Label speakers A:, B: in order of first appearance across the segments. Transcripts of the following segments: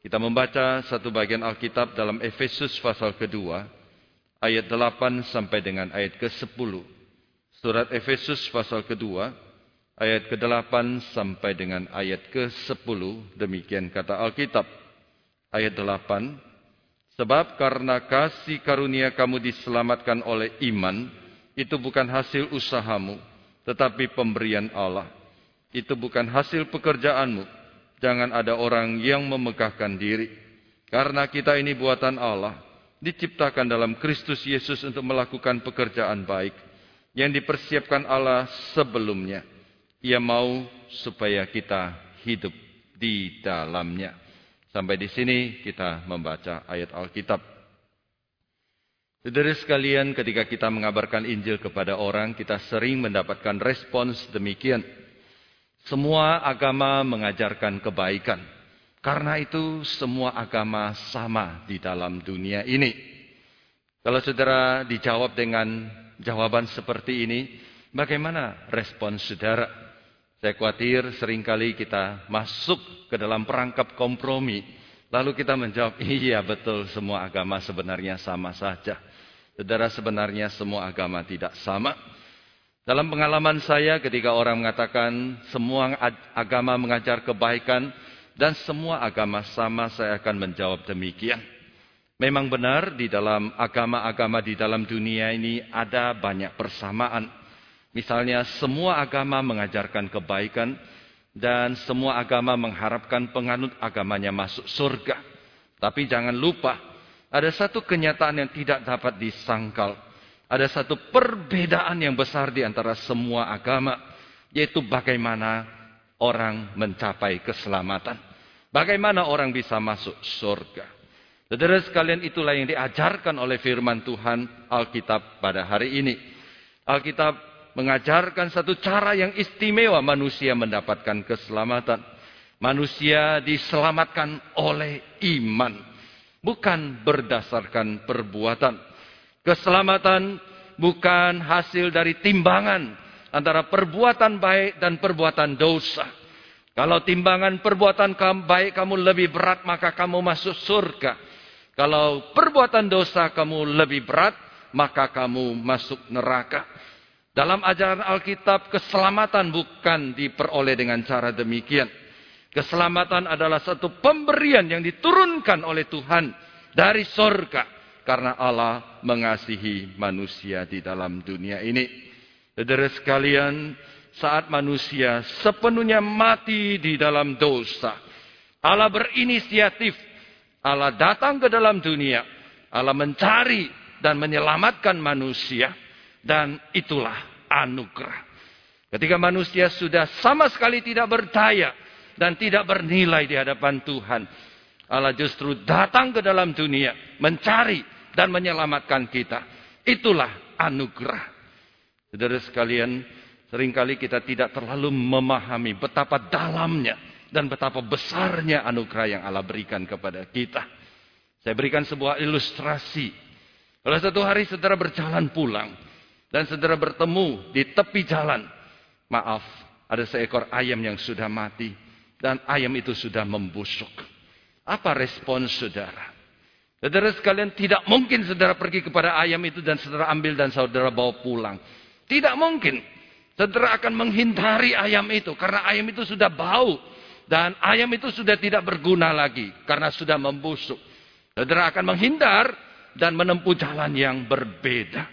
A: Kita membaca satu bagian Alkitab dalam Efesus pasal kedua, ayat 8 sampai dengan ayat ke-10. Surat Efesus pasal kedua, ayat ke-8 sampai dengan ayat ke-10. Demikian kata Alkitab. Ayat 8, Sebab karena kasih karunia kamu diselamatkan oleh iman, itu bukan hasil usahamu, tetapi pemberian Allah. Itu bukan hasil pekerjaanmu. Jangan ada orang yang memegahkan diri. Karena kita ini buatan Allah, diciptakan dalam Kristus Yesus untuk melakukan pekerjaan baik yang dipersiapkan Allah sebelumnya. Ia mau supaya kita hidup di dalamnya. Sampai di sini kita membaca ayat Alkitab. Saudara sekalian, ketika kita mengabarkan Injil kepada orang, kita sering mendapatkan respons demikian. Semua agama mengajarkan kebaikan. Karena itu semua agama sama di dalam dunia ini. Kalau saudara dijawab dengan jawaban seperti ini, bagaimana respons saudara? Saya khawatir sering kali kita masuk ke dalam perangkap kompromi. Lalu kita menjawab, iya betul semua agama sebenarnya sama saja. Saudara sebenarnya semua agama tidak sama. Dalam pengalaman saya ketika orang mengatakan semua agama mengajar kebaikan dan semua agama sama, saya akan menjawab demikian. Memang benar di dalam agama-agama di dalam dunia ini ada banyak persamaan. Misalnya semua agama mengajarkan kebaikan dan semua agama mengharapkan penganut agamanya masuk surga. Tapi jangan lupa, ada satu kenyataan yang tidak dapat disangkal. Ada satu perbedaan yang besar di antara semua agama, yaitu bagaimana orang mencapai keselamatan. Bagaimana orang bisa masuk surga. Saudara sekalian itulah yang diajarkan oleh firman Tuhan Alkitab pada hari ini. Alkitab mengajarkan satu cara yang istimewa manusia mendapatkan keselamatan. Manusia diselamatkan oleh iman, bukan berdasarkan perbuatan. Keselamatan bukan hasil dari timbangan antara perbuatan baik dan perbuatan dosa. Kalau timbangan perbuatan baik kamu lebih berat, maka kamu masuk surga. Kalau perbuatan dosa kamu lebih berat, maka kamu masuk neraka. Dalam ajaran Alkitab, keselamatan bukan diperoleh dengan cara demikian. Keselamatan adalah satu pemberian yang diturunkan oleh Tuhan dari sorga. Karena Allah mengasihi manusia di dalam dunia ini. Saudara sekalian, saat manusia sepenuhnya mati di dalam dosa. Allah berinisiatif. Allah datang ke dalam dunia. Allah mencari dan menyelamatkan manusia. Dan itulah anugerah. Ketika manusia sudah sama sekali tidak berdaya dan tidak bernilai di hadapan Tuhan. Allah justru datang ke dalam dunia mencari dan menyelamatkan kita. Itulah anugerah. Saudara sekalian, sering kali kita tidak terlalu memahami betapa dalamnya dan betapa besarnya anugerah yang Allah berikan kepada kita. Saya berikan sebuah ilustrasi. Pada satu hari saudara berjalan pulang dan saudara bertemu di tepi jalan. Maaf, ada seekor ayam yang sudah mati dan ayam itu sudah membusuk. Apa respon saudara? Saudara sekalian tidak mungkin saudara pergi kepada ayam itu dan saudara ambil dan saudara bawa pulang. Tidak mungkin. Saudara akan menghindari ayam itu karena ayam itu sudah bau dan ayam itu sudah tidak berguna lagi karena sudah membusuk. Saudara akan menghindar dan menempuh jalan yang berbeda.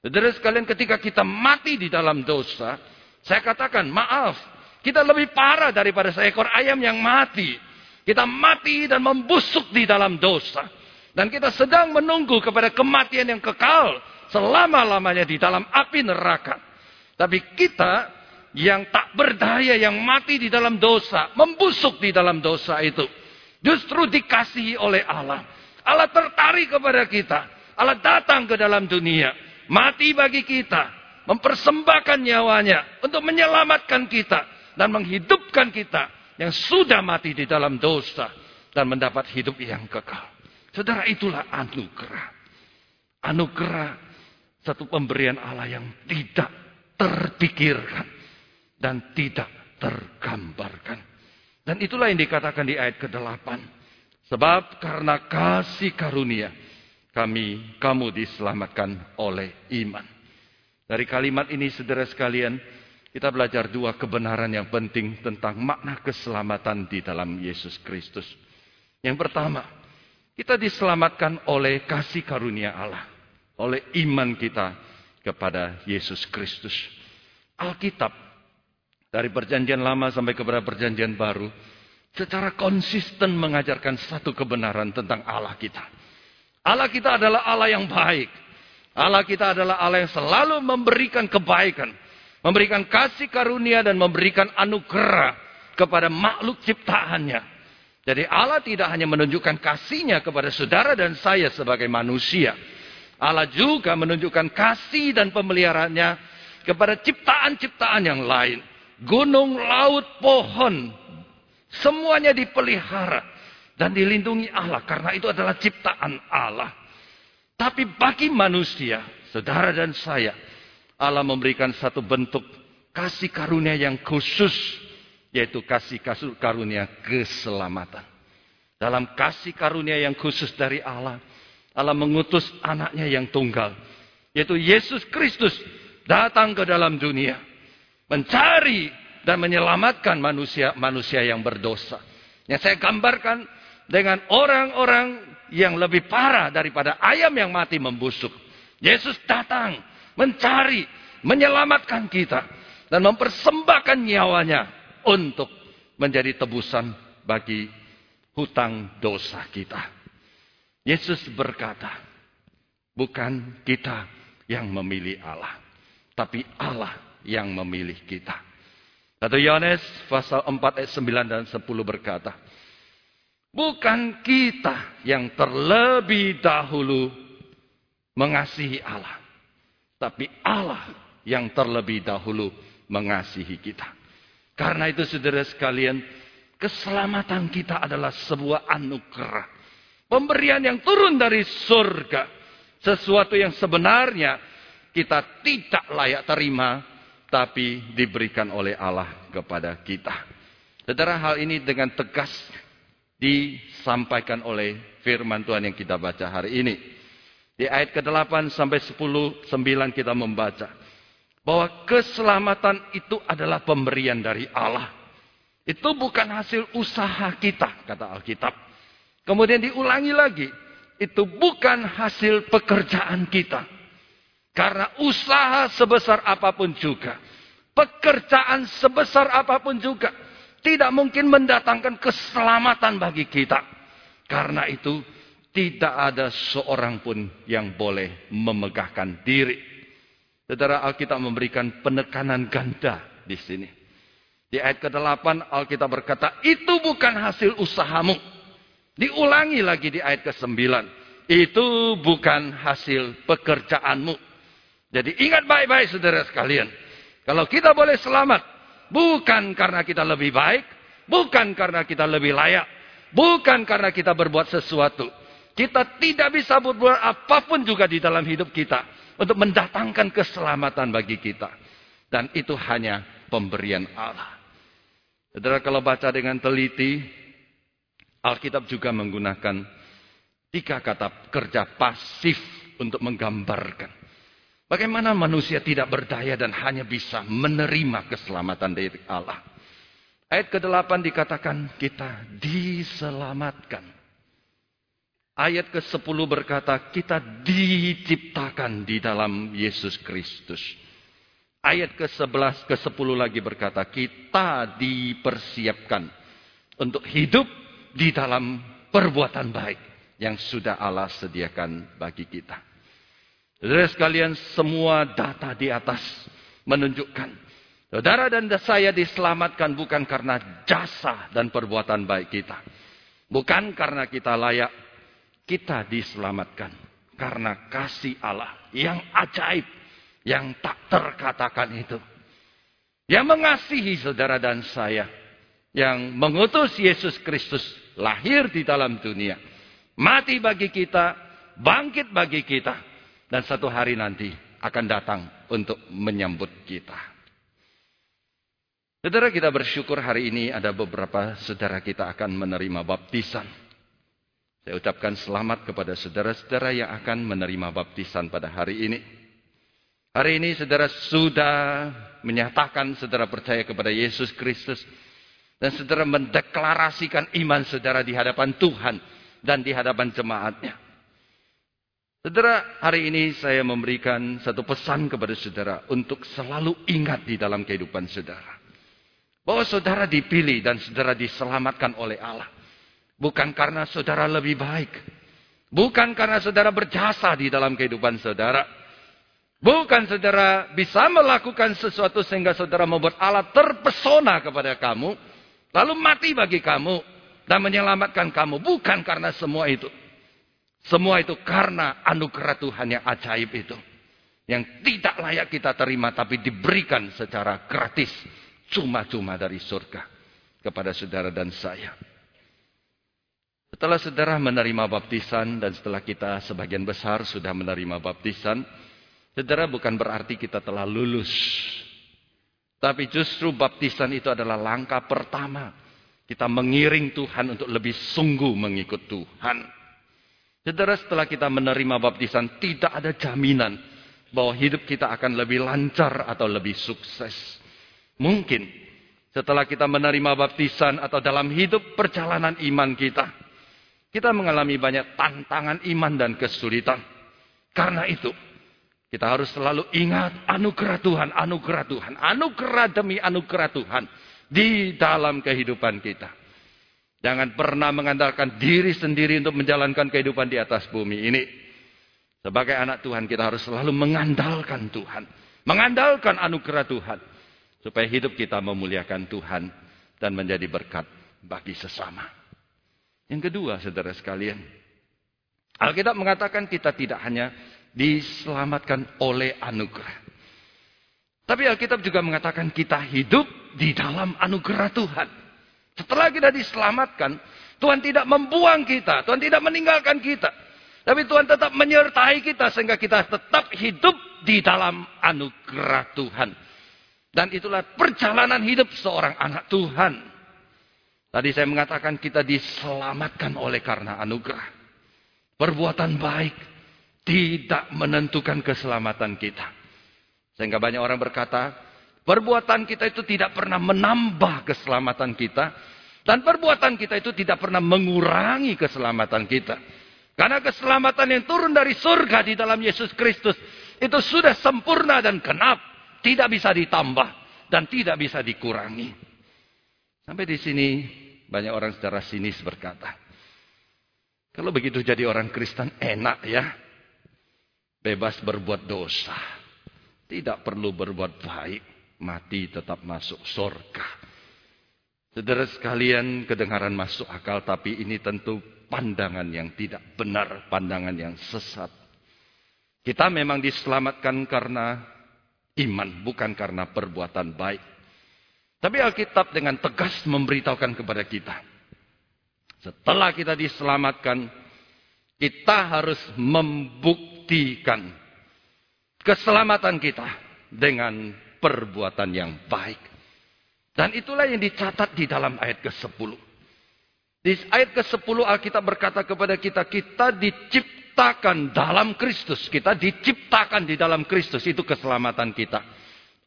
A: Saudara sekalian ketika kita mati di dalam dosa, saya katakan maaf, kita lebih parah daripada seekor ayam yang mati. Kita mati dan membusuk di dalam dosa. Dan kita sedang menunggu kepada kematian yang kekal selama-lamanya di dalam api neraka. Tapi kita yang tak berdaya, yang mati di dalam dosa, membusuk di dalam dosa itu. Justru dikasihi oleh Allah. Allah tertarik kepada kita. Allah datang ke dalam dunia mati bagi kita, mempersembahkan nyawanya untuk menyelamatkan kita dan menghidupkan kita yang sudah mati di dalam dosa dan mendapat hidup yang kekal. Saudara, itulah anugerah. Anugerah satu pemberian Allah yang tidak terpikirkan dan tidak tergambarkan. Dan itulah yang dikatakan di ayat ke-8. Sebab karena kasih karunia kami kamu diselamatkan oleh iman. Dari kalimat ini saudara sekalian, kita belajar dua kebenaran yang penting tentang makna keselamatan di dalam Yesus Kristus. Yang pertama, kita diselamatkan oleh kasih karunia Allah, oleh iman kita kepada Yesus Kristus. Alkitab dari perjanjian lama sampai kepada perjanjian baru secara konsisten mengajarkan satu kebenaran tentang Allah kita. Allah kita adalah Allah yang baik. Allah kita adalah Allah yang selalu memberikan kebaikan, memberikan kasih karunia dan memberikan anugerah kepada makhluk ciptaannya. Jadi Allah tidak hanya menunjukkan kasihnya kepada saudara dan saya sebagai manusia. Allah juga menunjukkan kasih dan pemeliharaannya kepada ciptaan-ciptaan yang lain. Gunung, laut, pohon, semuanya dipelihara dan dilindungi Allah karena itu adalah ciptaan Allah. Tapi bagi manusia, saudara dan saya, Allah memberikan satu bentuk kasih karunia yang khusus, yaitu kasih karunia keselamatan. Dalam kasih karunia yang khusus dari Allah, Allah mengutus anaknya yang tunggal, yaitu Yesus Kristus datang ke dalam dunia, mencari dan menyelamatkan manusia-manusia yang berdosa. Yang saya gambarkan dengan orang-orang yang lebih parah daripada ayam yang mati membusuk. Yesus datang mencari, menyelamatkan kita dan mempersembahkan nyawanya untuk menjadi tebusan bagi hutang dosa kita. Yesus berkata, bukan kita yang memilih Allah, tapi Allah yang memilih kita. Satu Yohanes pasal 4 ayat 9 dan 10 berkata, Bukan kita yang terlebih dahulu mengasihi Allah. Tapi Allah yang terlebih dahulu mengasihi kita. Karena itu saudara sekalian, keselamatan kita adalah sebuah anugerah. Pemberian yang turun dari surga. Sesuatu yang sebenarnya kita tidak layak terima tapi diberikan oleh Allah kepada kita. Saudara hal ini dengan tegas disampaikan oleh firman Tuhan yang kita baca hari ini. Di ayat ke-8 sampai 10, 9 kita membaca. Bahwa keselamatan itu adalah pemberian dari Allah. Itu bukan hasil usaha kita, kata Alkitab. Kemudian diulangi lagi. Itu bukan hasil pekerjaan kita karena usaha sebesar apa pun juga, pekerjaan sebesar apa pun juga, tidak mungkin mendatangkan keselamatan bagi kita. Karena itu, tidak ada seorang pun yang boleh memegahkan diri. Saudara Alkitab memberikan penekanan ganda di sini. Di ayat ke-8 Alkitab berkata, itu bukan hasil usahamu. Diulangi lagi di ayat ke-9. Itu bukan hasil pekerjaanmu. Jadi ingat baik-baik saudara sekalian. Kalau kita boleh selamat, bukan karena kita lebih baik, bukan karena kita lebih layak, bukan karena kita berbuat sesuatu. Kita tidak bisa berbuat apa pun juga di dalam hidup kita untuk mendatangkan keselamatan bagi kita. Dan itu hanya pemberian Allah. Saudara kalau baca dengan teliti, Alkitab juga menggunakan tiga kata kerja pasif untuk menggambarkan Bagaimana manusia tidak berdaya dan hanya bisa menerima keselamatan dari Allah. Ayat ke-8 dikatakan kita diselamatkan. Ayat ke-10 berkata kita diciptakan di dalam Yesus Kristus. Ayat ke-11 ke-10 lagi berkata kita dipersiapkan untuk hidup di dalam perbuatan baik yang sudah Allah sediakan bagi kita. Saudara sekalian, semua data di atas menunjukkan saudara dan saya diselamatkan bukan karena jasa dan perbuatan baik kita. Bukan karena kita layak, kita diselamatkan karena kasih Allah yang ajaib, yang tak terkatakan itu. Yang mengasihi saudara dan saya, yang mengutus Yesus Kristus lahir di dalam dunia, mati bagi kita, bangkit bagi kita, dan satu hari nanti akan datang untuk menyambut kita. Saudara kita bersyukur hari ini ada beberapa saudara kita akan menerima baptisan. Saya ucapkan selamat kepada saudara-saudara yang akan menerima baptisan pada hari ini. Hari ini saudara sudah menyatakan saudara percaya kepada Yesus Kristus. Dan saudara mendeklarasikan iman saudara di hadapan Tuhan dan di hadapan jemaatnya. Saudara, hari ini saya memberikan satu pesan kepada saudara untuk selalu ingat di dalam kehidupan saudara. Bahwa saudara dipilih dan saudara diselamatkan oleh Allah. Bukan karena saudara lebih baik. Bukan karena saudara berjasa di dalam kehidupan saudara. Bukan saudara bisa melakukan sesuatu sehingga saudara membuat Allah terpesona kepada kamu. Lalu mati bagi kamu. Dan menyelamatkan kamu. Bukan karena semua itu. Semua itu karena anugerah Tuhan yang ajaib itu. Yang tidak layak kita terima tapi diberikan secara gratis. Cuma-cuma dari surga. Kepada saudara dan saya. Setelah saudara menerima baptisan dan setelah kita sebagian besar sudah menerima baptisan, saudara bukan berarti kita telah lulus. Tapi justru baptisan itu adalah langkah pertama. Kita mengiring Tuhan untuk lebih sungguh mengikut Tuhan. Saudara setelah kita menerima baptisan tidak ada jaminan bahwa hidup kita akan lebih lancar atau lebih sukses. Mungkin setelah kita menerima baptisan atau dalam hidup perjalanan iman kita, kita mengalami banyak tantangan iman dan kesulitan. Karena itu, kita harus selalu ingat anugerah Tuhan, anugerah Tuhan, anugerah demi anugerah Tuhan di dalam kehidupan kita. Jangan pernah mengandalkan diri sendiri untuk menjalankan kehidupan di atas bumi ini. Sebagai anak Tuhan kita harus selalu mengandalkan Tuhan. Mengandalkan anugerah Tuhan. Supaya hidup kita memuliakan Tuhan dan menjadi berkat bagi sesama. Yang kedua, saudara sekalian, Alkitab mengatakan kita tidak hanya diselamatkan oleh anugerah. Tapi Alkitab juga mengatakan kita hidup di dalam anugerah Tuhan. Setelah kita diselamatkan, Tuhan tidak membuang kita, Tuhan tidak meninggalkan kita. Tapi Tuhan tetap menyertai kita sehingga kita tetap hidup di dalam anugerah Tuhan. Dan itulah perjalanan hidup seorang anak Tuhan. Tadi saya mengatakan kita diselamatkan oleh karena anugerah. Perbuatan baik tidak menentukan keselamatan kita. Sehingga banyak orang berkata, perbuatan kita itu tidak pernah menambah keselamatan kita. Dan perbuatan kita itu tidak pernah mengurangi keselamatan kita. Karena keselamatan yang turun dari surga di dalam Yesus Kristus itu sudah sempurna dan genap. Tidak bisa ditambah dan tidak bisa dikurangi. Sampai di sini banyak orang secara sinis berkata, kalau begitu jadi orang Kristen enak ya. Bebas berbuat dosa. Tidak perlu berbuat baik. Mati tetap masuk surga. Saudara sekalian kedengaran masuk akal tapi ini tentu pandangan yang tidak benar. Pandangan yang sesat. Kita memang diselamatkan karena iman. Bukan karena perbuatan baik. Tapi Alkitab dengan tegas memberitahukan kepada kita. Setelah kita diselamatkan, kita harus membuktikan keselamatan kita dengan perbuatan yang baik. Dan itulah yang dicatat di dalam ayat ke-10. Di ayat ke-10 Alkitab berkata kepada kita, kita diciptakan dalam Kristus. Kita diciptakan di dalam Kristus, itu keselamatan kita.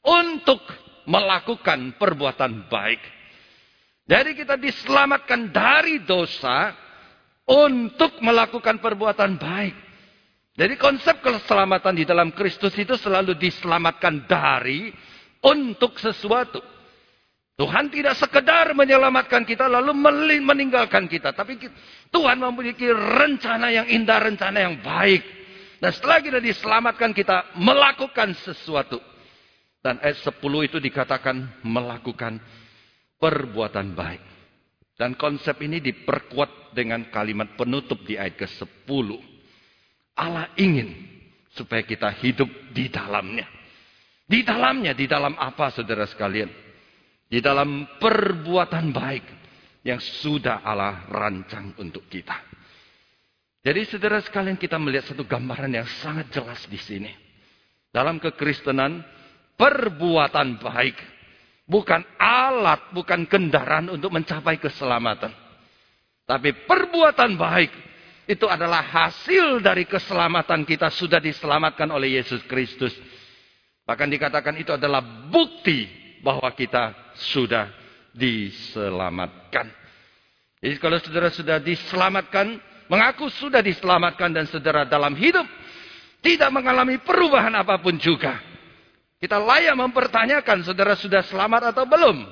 A: Untuk melakukan perbuatan baik. Jadi kita diselamatkan dari dosa untuk melakukan perbuatan baik. Jadi konsep keselamatan di dalam Kristus itu selalu diselamatkan dari untuk sesuatu. Tuhan tidak sekedar menyelamatkan kita lalu meninggalkan kita. Tapi Tuhan memiliki rencana yang indah, rencana yang baik. Dan setelah kita diselamatkan kita melakukan sesuatu. Dan ayat 10 itu dikatakan melakukan perbuatan baik. Dan konsep ini diperkuat dengan kalimat penutup di ayat ke-10. Allah ingin supaya kita hidup di dalamnya. Di dalamnya, di dalam apa saudara sekalian? Di dalam perbuatan baik yang sudah Allah rancang untuk kita. Jadi saudara sekalian kita melihat satu gambaran yang sangat jelas di sini. Dalam kekristenan, perbuatan baik. Bukan alat, bukan kendaraan untuk mencapai keselamatan. Tapi perbuatan baik Itu adalah hasil dari keselamatan kita sudah diselamatkan oleh Yesus Kristus. Bahkan dikatakan itu adalah bukti bahwa kita sudah diselamatkan. Jadi kalau saudara sudah diselamatkan, mengaku sudah diselamatkan dan saudara dalam hidup tidak mengalami perubahan apa pun juga. Kita layak mempertanyakan saudara sudah selamat atau belum.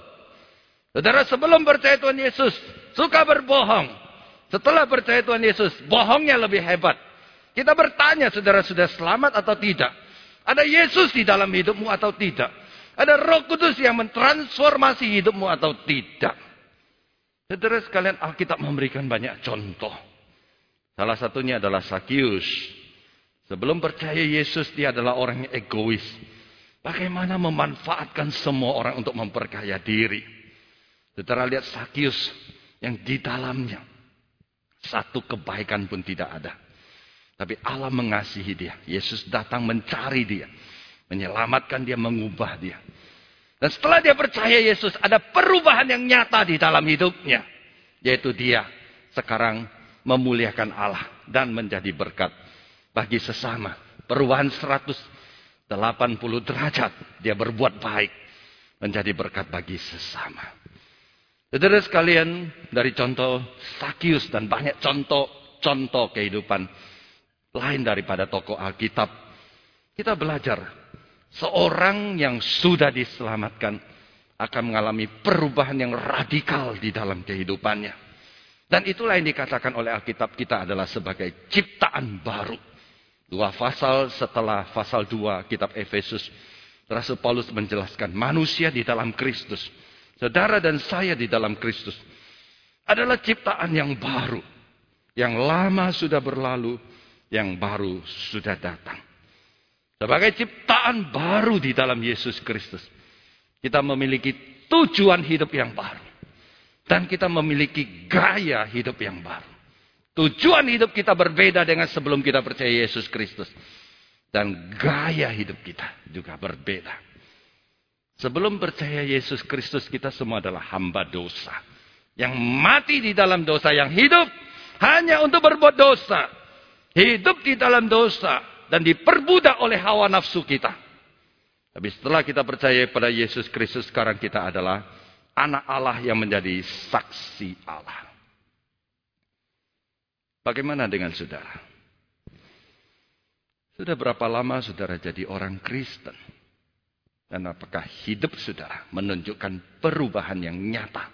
A: Saudara sebelum percaya Tuhan Yesus suka berbohong. Setelah percaya Tuhan Yesus, bohongnya lebih hebat. Kita bertanya, saudara sudah selamat atau tidak? Ada Yesus di dalam hidupmu atau tidak? Ada Roh Kudus yang mentransformasi hidupmu atau tidak? Saudara sekalian, Alkitab memberikan banyak contoh. Salah satunya adalah Sakius. Sebelum percaya Yesus, dia adalah orang yang egois. Bagaimana memanfaatkan semua orang untuk memperkaya diri. Saudara lihat Sakius yang di dalamnya satu kebaikan pun tidak ada. Tapi Allah mengasihi dia. Yesus datang mencari dia. Menyelamatkan dia, mengubah dia. Dan setelah dia percaya Yesus, ada perubahan yang nyata di dalam hidupnya. Yaitu dia sekarang memuliakan Allah dan menjadi berkat bagi sesama. Perubahan 180 derajat. Dia berbuat baik. Menjadi berkat bagi sesama. Saudara sekalian, dari contoh Sakius dan banyak contoh-contoh kehidupan lain daripada tokoh Alkitab, kita belajar seorang yang sudah diselamatkan akan mengalami perubahan yang radikal di dalam kehidupannya. Dan itulah yang dikatakan oleh Alkitab kita adalah sebagai ciptaan baru. Dua pasal setelah pasal dua kitab Efesus, Rasul Paulus menjelaskan manusia di dalam Kristus saudara dan saya di dalam Kristus adalah ciptaan yang baru. Yang lama sudah berlalu, yang baru sudah datang. Sebagai ciptaan baru di dalam Yesus Kristus. Kita memiliki tujuan hidup yang baru. Dan kita memiliki gaya hidup yang baru. Tujuan hidup kita berbeda dengan sebelum kita percaya Yesus Kristus. Dan gaya hidup kita juga berbeda. Sebelum percaya Yesus Kristus kita semua adalah hamba dosa. Yang mati di dalam dosa. Yang hidup hanya untuk berbuat dosa. Hidup di dalam dosa. Dan diperbudak oleh hawa nafsu kita. Tapi setelah kita percaya pada Yesus Kristus. Sekarang kita adalah anak Allah yang menjadi saksi Allah. Bagaimana dengan saudara? Sudah berapa lama saudara jadi orang Kristen? Dan apakah hidup saudara menunjukkan perubahan yang nyata.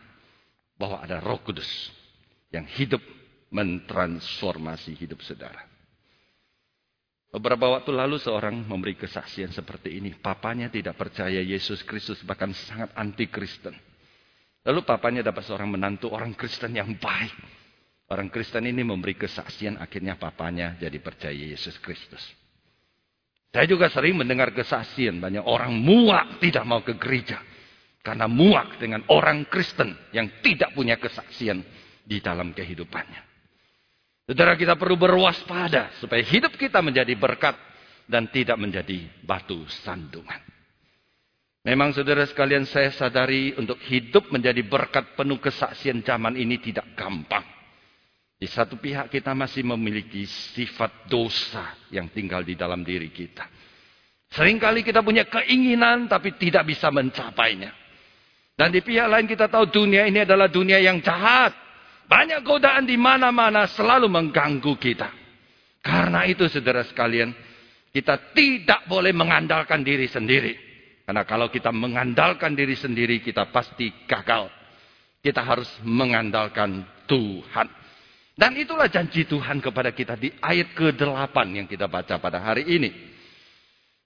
A: Bahwa ada roh kudus yang hidup mentransformasi hidup saudara. Beberapa waktu lalu seorang memberi kesaksian seperti ini. Papanya tidak percaya Yesus Kristus bahkan sangat anti Kristen. Lalu papanya dapat seorang menantu orang Kristen yang baik. Orang Kristen ini memberi kesaksian akhirnya papanya jadi percaya Yesus Kristus. Saya juga sering mendengar kesaksian banyak orang muak tidak mau ke gereja. Karena muak dengan orang Kristen yang tidak punya kesaksian di dalam kehidupannya. Saudara kita perlu berwaspada supaya hidup kita menjadi berkat dan tidak menjadi batu sandungan. Memang saudara sekalian saya sadari untuk hidup menjadi berkat penuh kesaksian zaman ini tidak gampang. Di satu pihak kita masih memiliki sifat dosa yang tinggal di dalam diri kita. Seringkali kita punya keinginan tapi tidak bisa mencapainya. Dan di pihak lain kita tahu dunia ini adalah dunia yang jahat. Banyak godaan di mana-mana selalu mengganggu kita. Karena itu saudara sekalian, kita tidak boleh mengandalkan diri sendiri. Karena kalau kita mengandalkan diri sendiri, kita pasti gagal. Kita harus mengandalkan Tuhan. Dan itulah janji Tuhan kepada kita di ayat ke-8 yang kita baca pada hari ini.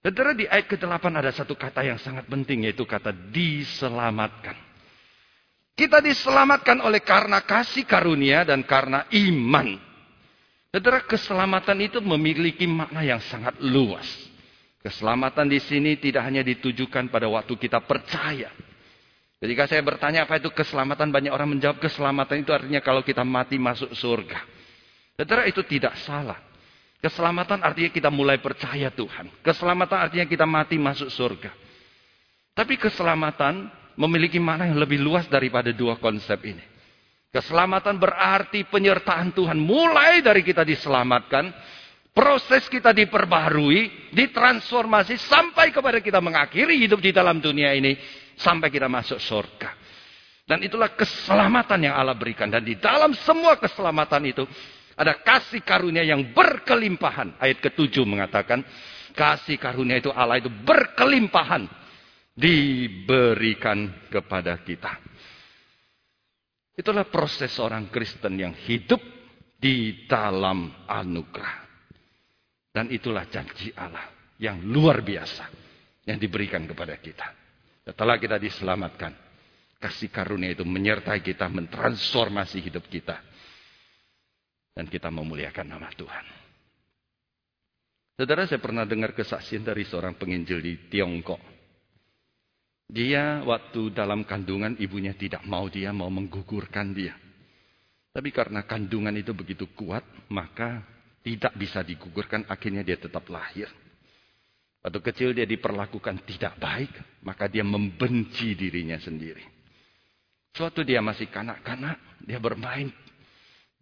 A: Saudara di ayat ke-8 ada satu kata yang sangat penting yaitu kata diselamatkan. Kita diselamatkan oleh karena kasih karunia dan karena iman. Saudara keselamatan itu memiliki makna yang sangat luas. Keselamatan di sini tidak hanya ditujukan pada waktu kita percaya. Ketika saya bertanya apa itu keselamatan, banyak orang menjawab keselamatan itu artinya kalau kita mati masuk surga. Saudara itu tidak salah. Keselamatan artinya kita mulai percaya Tuhan. Keselamatan artinya kita mati masuk surga. Tapi keselamatan memiliki makna yang lebih luas daripada dua konsep ini. Keselamatan berarti penyertaan Tuhan. Mulai dari kita diselamatkan, proses kita diperbaharui, ditransformasi, sampai kepada kita mengakhiri hidup di dalam dunia ini, sampai kita masuk surga. Dan itulah keselamatan yang Allah berikan. Dan di dalam semua keselamatan itu, ada kasih karunia yang berkelimpahan. Ayat ketujuh mengatakan, kasih karunia itu Allah itu berkelimpahan diberikan kepada kita. Itulah proses orang Kristen yang hidup di dalam anugerah. Dan itulah janji Allah yang luar biasa yang diberikan kepada kita. Setelah kita diselamatkan, kasih karunia itu menyertai kita, mentransformasi hidup kita. Dan kita memuliakan nama Tuhan. Saudara, saya pernah dengar kesaksian dari seorang penginjil di Tiongkok. Dia waktu dalam kandungan ibunya tidak mau dia mau menggugurkan dia. Tapi karena kandungan itu begitu kuat, maka tidak bisa digugurkan, akhirnya dia tetap lahir. Waktu kecil dia diperlakukan tidak baik, maka dia membenci dirinya sendiri. Suatu dia masih kanak-kanak, dia bermain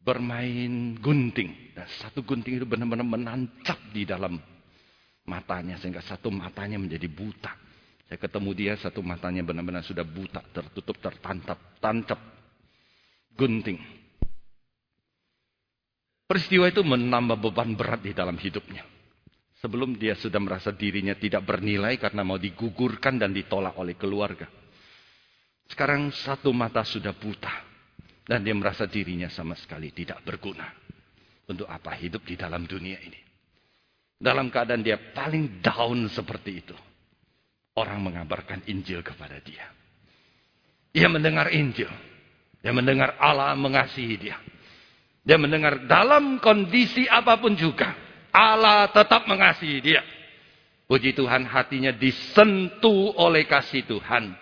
A: bermain gunting. Dan satu gunting itu benar-benar menancap di dalam matanya sehingga satu matanya menjadi buta. Saya ketemu dia satu matanya benar-benar sudah buta, tertutup, tertantap, tancap gunting. Peristiwa itu menambah beban berat di dalam hidupnya. Sebelum dia sudah merasa dirinya tidak bernilai karena mau digugurkan dan ditolak oleh keluarga. Sekarang satu mata sudah buta. Dan dia merasa dirinya sama sekali tidak berguna. Untuk apa hidup di dalam dunia ini. Dalam keadaan dia paling down seperti itu orang mengabarkan Injil kepada dia. Dia mendengar Injil. Dia mendengar Allah mengasihi dia. Dia mendengar dalam kondisi apa pun juga. Allah tetap mengasihi dia. Puji Tuhan hatinya disentuh oleh kasih Tuhan.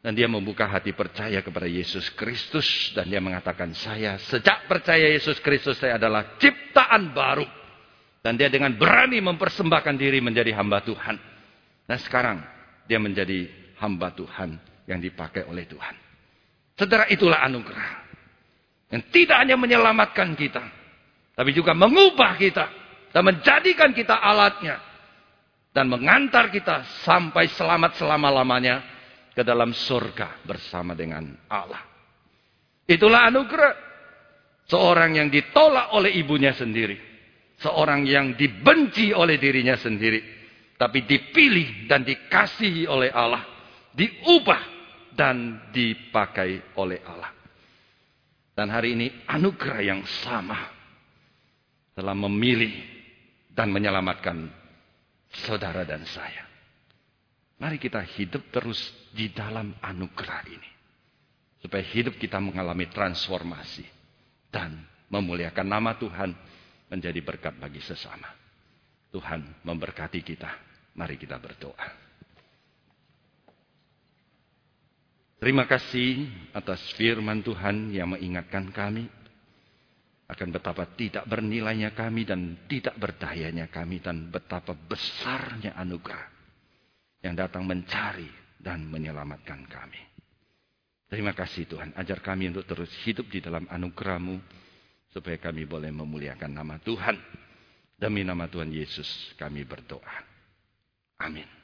A: Dan dia membuka hati percaya kepada Yesus Kristus. Dan dia mengatakan, saya sejak percaya Yesus Kristus saya adalah ciptaan baru. Dan dia dengan berani mempersembahkan diri menjadi hamba Tuhan. Nah sekarang dia menjadi hamba Tuhan yang dipakai oleh Tuhan. Saudara itulah anugerah. Yang tidak hanya menyelamatkan kita. Tapi juga mengubah kita. Dan menjadikan kita alatnya. Dan mengantar kita sampai selamat selama-lamanya. Ke dalam surga bersama dengan Allah. Itulah anugerah. Seorang yang ditolak oleh ibunya sendiri. Seorang yang dibenci oleh dirinya sendiri tapi dipilih dan dikasihi oleh Allah, diubah dan dipakai oleh Allah. Dan hari ini anugerah yang sama telah memilih dan menyelamatkan saudara dan saya. Mari kita hidup terus di dalam anugerah ini. Supaya hidup kita mengalami transformasi. Dan memuliakan nama Tuhan menjadi berkat bagi sesama. Tuhan memberkati kita. Mari kita berdoa. Terima kasih atas firman Tuhan yang mengingatkan kami akan betapa tidak bernilainya kami dan tidak berdayanya kami dan betapa besarnya anugerah yang datang mencari dan menyelamatkan kami. Terima kasih Tuhan, ajar kami untuk terus hidup di dalam anugerahmu supaya kami boleh memuliakan nama Tuhan. Demi nama Tuhan Yesus kami berdoa. Amin.